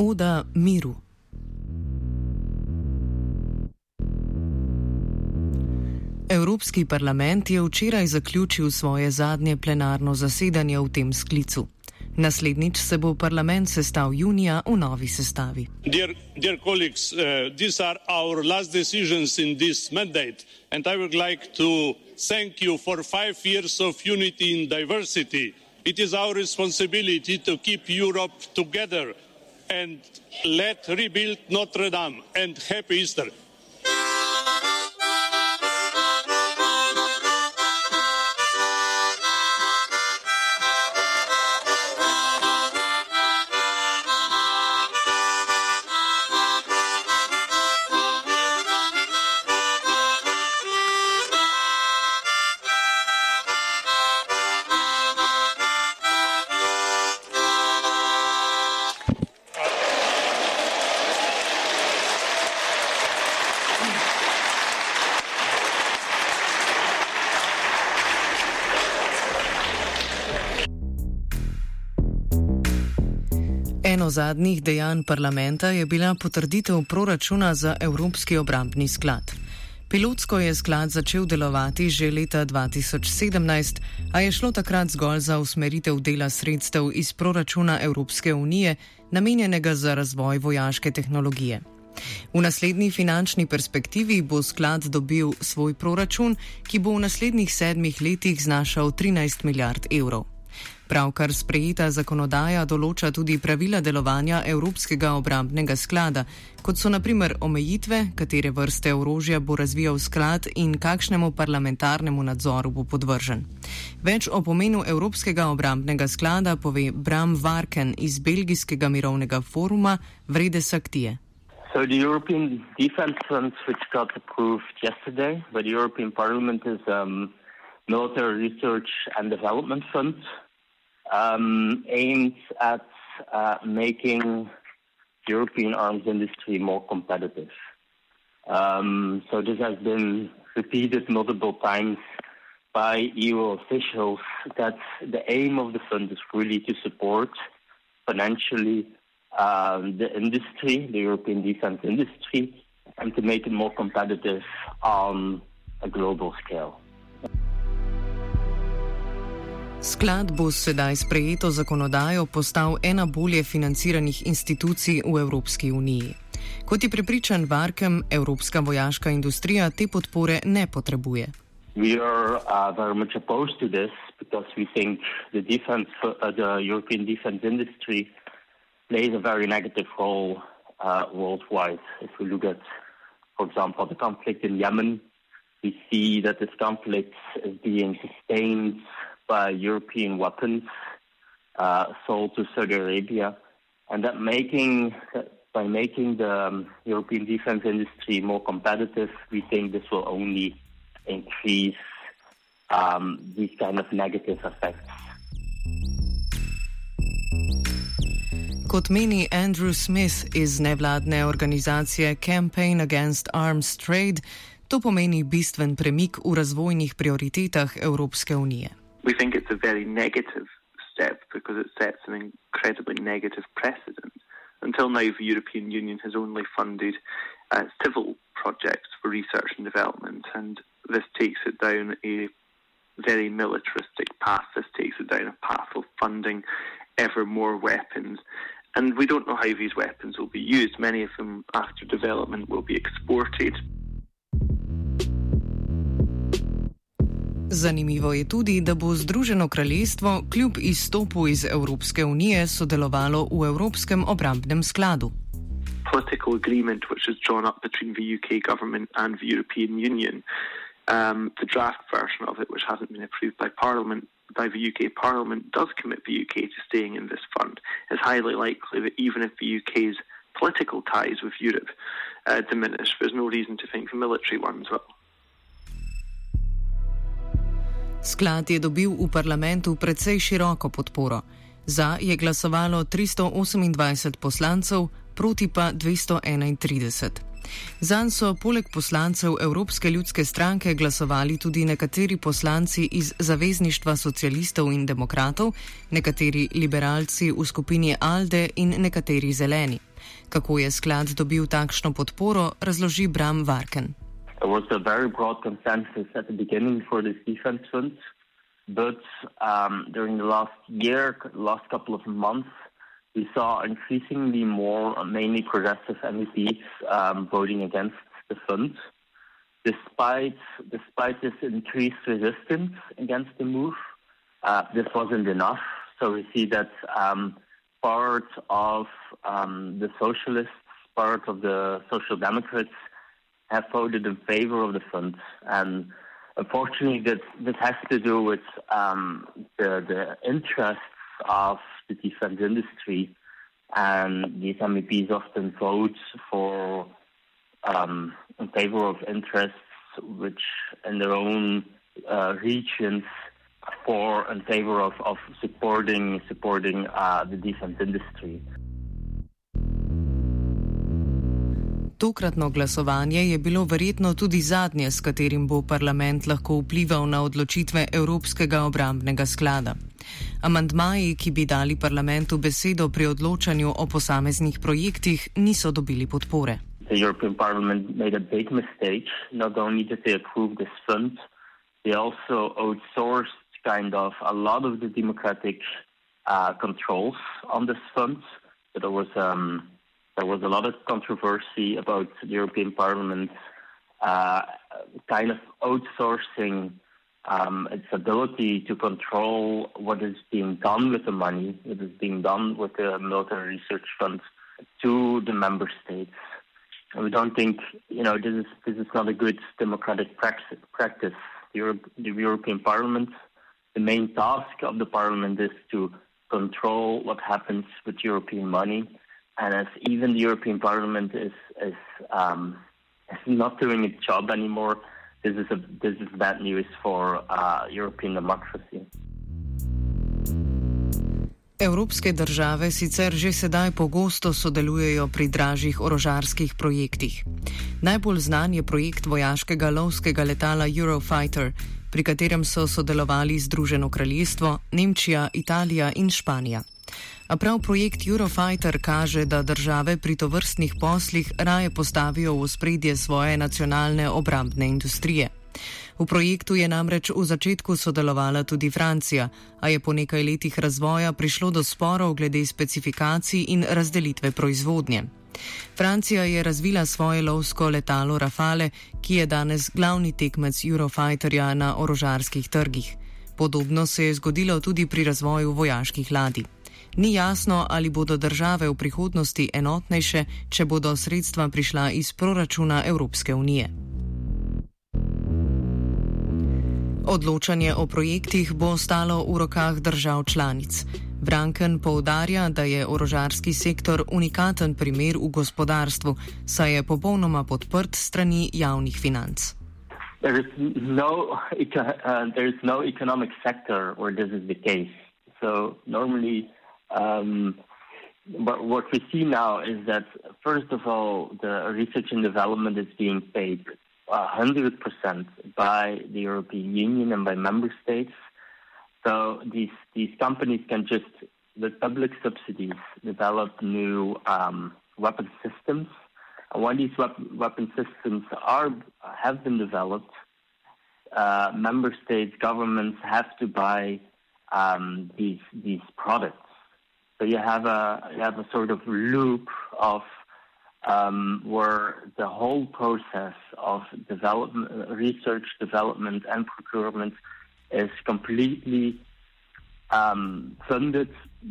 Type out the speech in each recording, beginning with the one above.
Oda miru. Evropski parlament je včeraj zaključil svoje zadnje plenarno zasedanje v tem sklicu. Naslednjič se bo parlament sestal junija v novi sestavi. Dear, dear colleagues, uh, these are our last decisions in this mandate, and I would like to thank you for five years of unity in diversity. It is our responsibility to keep Europe together and let rebuild Notre Dame. And happy Easter. Eno zadnjih dejanj parlamenta je bila potrditev proračuna za Evropski obrambni sklad. Pilotsko je sklad začel delovati že leta 2017, a je šlo takrat zgolj za usmeritev dela sredstev iz proračuna Evropske unije, namenjenega za razvoj vojaške tehnologije. V naslednji finančni perspektivi bo sklad dobil svoj proračun, ki bo v naslednjih sedmih letih znašal 13 milijard evrov. Pravkar sprejeta zakonodaja določa tudi pravila delovanja Evropskega obrambnega sklada, kot so naprimer omejitve, katere vrste orožja bo razvijal sklad in kakšnemu parlamentarnemu nadzoru bo podvržen. Več o pomenu Evropskega obrambnega sklada pove Bram Varken iz Belgijskega mirovnega foruma Vrede Saktije. So the European Defence Fund, which got approved yesterday by the European Parliament, is um, military research and development fund. Um, aimed at uh, making European arms industry more competitive. Um, so this has been repeated multiple times by EU officials that the aim of the fund is really to support financially um, the industry, the European defense industry, and to make it more competitive on a global scale. Sklad bo sedaj sprejeto zakonodajo postal ena bolje financiranih institucij v Evropski uniji. Kot je prepričan Varkem, evropska vojaška industrija te podpore ne potrebuje. We are uh, very much opposed to this because we think the defense, uh, the European defense industry plays a very negative role uh, worldwide. If we look at, for example, the conflict in Yemen, we see that this conflict is being sustained by European weapons uh, sold to Saudi Arabia, and that making by making the um, European defense industry more competitive, we think this will only increase um, these kind of negative effects. Kot meni Andrew Smith iz nevladne organizacije Campaign Against Arms Trade, to pomeni bistven premik v razvojnih prioritetah Evropske unije. We think it's a very negative step because it sets an incredibly negative precedent. Until now, the European Union has only funded uh, civil projects for research and development, and this takes it down a very militaristic path. This takes it down a path of funding ever more weapons. And we don't know how these weapons will be used. Many of them, after development, will be exported. Zanimivo je tudi, da bo Združeno kraljestvo kljub izstopu iz Evropske unije sodelovalo v Evropskem obrambnem skladu. Political agreement which is drawn up between the UK government and the European Union. Um, the draft version of it, which hasn't been approved by Parliament, by the UK Parliament, does commit the UK to staying in this fund. It's highly likely that even if the UK's political ties with Europe uh, diminish, there's no reason to think the military ones will. Sklad je dobil v parlamentu precej široko podporo. Za je glasovalo 328 poslancev, proti pa 231. Zanj so poleg poslancev Evropske ljudske stranke glasovali tudi nekateri poslanci iz Zavezništva socialistov in demokratov, nekateri liberalci v skupini Alde in nekateri zeleni. Kako je sklad dobil takšno podporo, razloži Bram Varken. There was a very broad consensus at the beginning for this defense fund, but um, during the last year, last couple of months, we saw increasingly more, uh, mainly progressive MEPs, um, voting against the fund. Despite despite this increased resistance against the move, uh, this wasn't enough. So we see that um, part of um, the socialists, part of the social democrats have voted in favor of the fund. And unfortunately, this, this has to do with um, the, the interests of the defense industry. And these MEPs often vote for um, in favor of interests which in their own uh, regions for in favor of, of supporting supporting uh, the defense industry. Tokratno glasovanje je bilo verjetno tudi zadnje, s katerim bo parlament lahko vplival na odločitve Evropskega obrambnega sklada. Amandmaji, ki bi dali parlamentu besedo pri odločanju o posameznih projektih, niso dobili podpore. The European Parliament made a big mistake. Not only did they approve this fund, they also outsourced kind of a lot of the democratic uh, controls on this fund. So there was um, there was a lot of controversy about the European Parliament uh, kind of outsourcing um, its ability to control what is being done with the money, what is being done with the military research funds to the member states. And we don't think, you know, this is this is not a good democratic practice. The, Europe, the European Parliament, the main task of the Parliament is to control what happens with European money and as even the European Parliament is is, um, is not doing its job anymore, this is a this is bad news for uh, European democracy. Evropske države sicer že sedaj pogosto sodelujejo pri dražjih orožarskih projektih. Najbolj znan je projekt vojaškega lovskega letala Eurofighter, pri katerem so sodelovali Združeno kraljestvo, Nemčija, Italija in Španija. A prav projekt Eurofighter kaže, da države pri tovrstnih poslih raje postavijo v spredje svoje nacionalne obrambne industrije. V projektu je namreč v začetku sodelovala tudi Francija, a je po nekaj letih razvoja prišlo do sporov glede specifikacij in razdelitve proizvodnje. Francija je razvila svoje lovsko letalo Rafale, ki je danes glavni tekmec Eurofighterja na orožarskih trgih. Podobno se je zgodilo tudi pri razvoju vojaških ladij. Ni jasno, ali bodo države v prihodnosti enotnejše, če bodo sredstva prišla iz proračuna Evropske unije. Odločanje o projektih bo ostalo v rokah držav članic. Vranken poudarja, da je orožarski sektor unikaten primer v gospodarstvu, saj je popolnoma podprt strani javnih financ. There is no, uh, there is no economic sector where this is the case. So normally Um, but what we see now is that, first of all, the research and development is being paid 100% by the European Union and by member states. So these, these companies can just, with public subsidies, develop new um, weapon systems. And when these weapon systems are, have been developed, uh, member states, governments have to buy um, these, these products. So you have a you have a sort of loop of um, where the whole process of development, research, development, and procurement is completely um, funded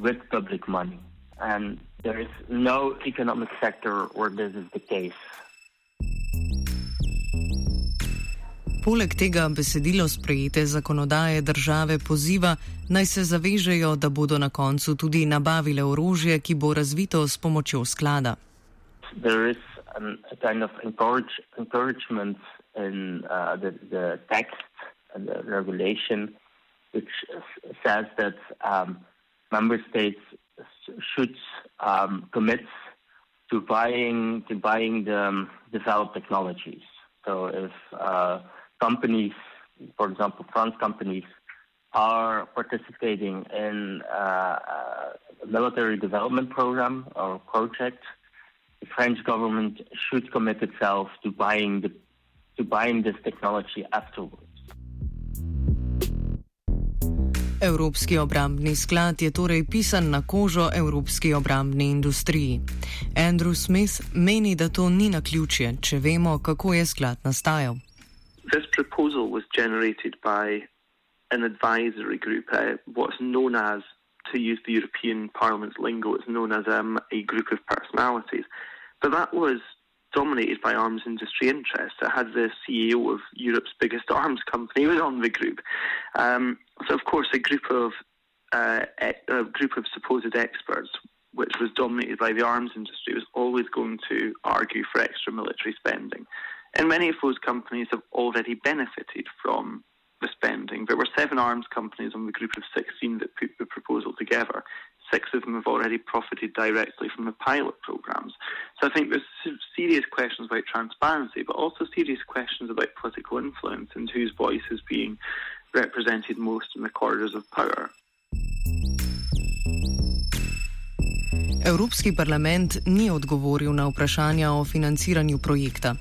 with public money, and there is no economic sector where this is the case. Poleg tega besedilo sprejete zakonodaje države poziva naj se zavežejo, da bodo na koncu tudi nabavile orožje, ki bo razvito s pomočjo sklada. There is um, a kind of encourage, encouragement in uh, the, the text and the regulation, which says that um, member states should um, commit to buying to buying the um, developed technologies. So if uh, companies, for example, France companies, are participating in uh, a military development program or project, the French government should commit itself to buying the to buying this technology afterwards. Evropski obrambni sklad je torej pisan na kožo evropski obrambni industriji. Andrew Smith meni, da to ni na ključje, če vemo, kako je sklad nastajal. This proposal was generated by an advisory group, uh, what's known as, to use the European Parliament's lingo, it's known as um, a group of personalities. But that was dominated by arms industry interests. It had the CEO of Europe's biggest arms company was on the group. Um, so, of course, a group of uh, a group of supposed experts, which was dominated by the arms industry, was always going to argue for extra military spending. And many of those companies have already benefited from the spending. There were seven arms companies on the group of 16 that put the proposal together. Six of them have already profited directly from the pilot programs. So I think there's serious questions about transparency, but also serious questions about political influence and whose voice is being represented most in the corridors of power. Evropski parlament ni odgovoril na vprašanja o financiranju projekta.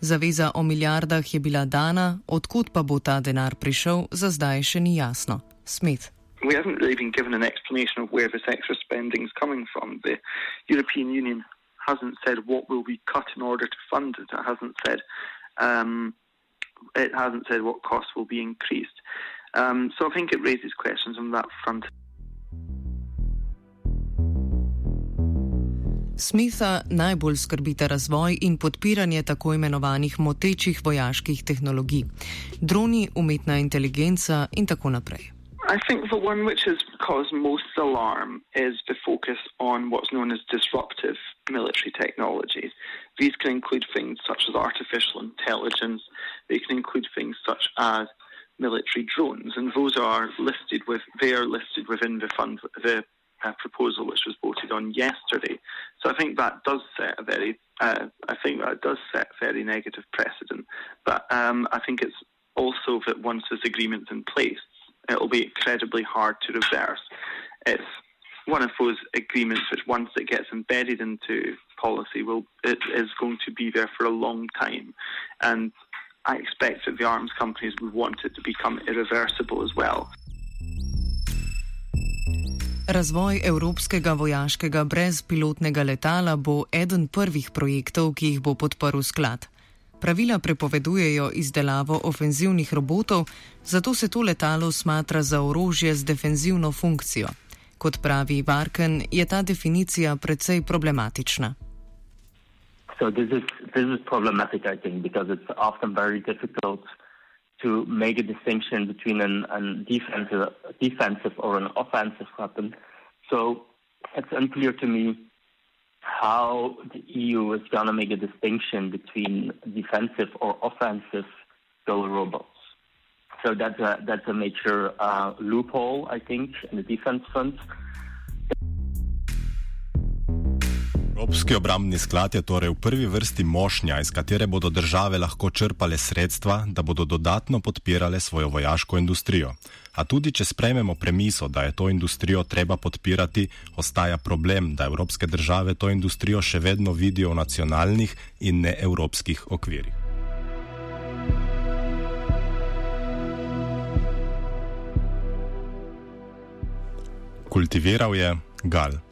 Zaveza o milijardah je bila dana, odkud pa bo ta denar prišel, za zdaj še ni jasno. Smith. We haven't really been given an explanation of where this extra spending is coming from. The European Union hasn't said what will be cut in order to fund it. It hasn't said um, it hasn't said what costs will be increased. Um, so I think it raises questions on that front. Smitha najbolj skrbita razvoj in podpiranje tako imenovanih motečih vojaških tehnologij, droni, umetna inteligenca in tako naprej. I think the one which has caused most alarm is the focus on what's known as disruptive military technologies. These can include things such as artificial intelligence, they can include things such as military drones, and those are listed with they are listed within the fund the uh, proposal which was voted on yesterday. So I think that does set a very uh, I think that does set very negative precedent. But um, I think it's also that once this agreement's in place, it'll be incredibly hard to reverse. It's one of those agreements which, once it gets embedded into policy, will it is going to be there for a long time, and I expect that the arms companies would want it to become irreversible as well. Razvoj evropskega vojaškega brezpilotnega letala bo eden prvih projektov, ki jih bo podprl sklad. Pravila prepovedujejo izdelavo ofenzivnih robotov, zato se to letalo smatra za orožje z defenzivno funkcijo. Kot pravi Varken, je ta definicija precej problematična. So this is this is problematic, I think, because it's often very difficult to make a distinction between an, an defensive, defensive or an offensive weapon. So it's unclear to me how the EU is going to make a distinction between defensive or offensive killer robots. So that's a that's a major uh, loophole, I think, in the defense fund. Evropski obrambni sklad je torej v prvi vrsti mošnja, iz katere bodo države lahko črpale sredstva, da bodo dodatno podpirale svojo vojaško industrijo. A tudi, če sprejmemo premiso, da je to industrijo treba podpirati, ostaja problem, da evropske države to industrijo še vedno vidijo v nacionalnih in ne evropskih okvirih. Kultiviral je gal.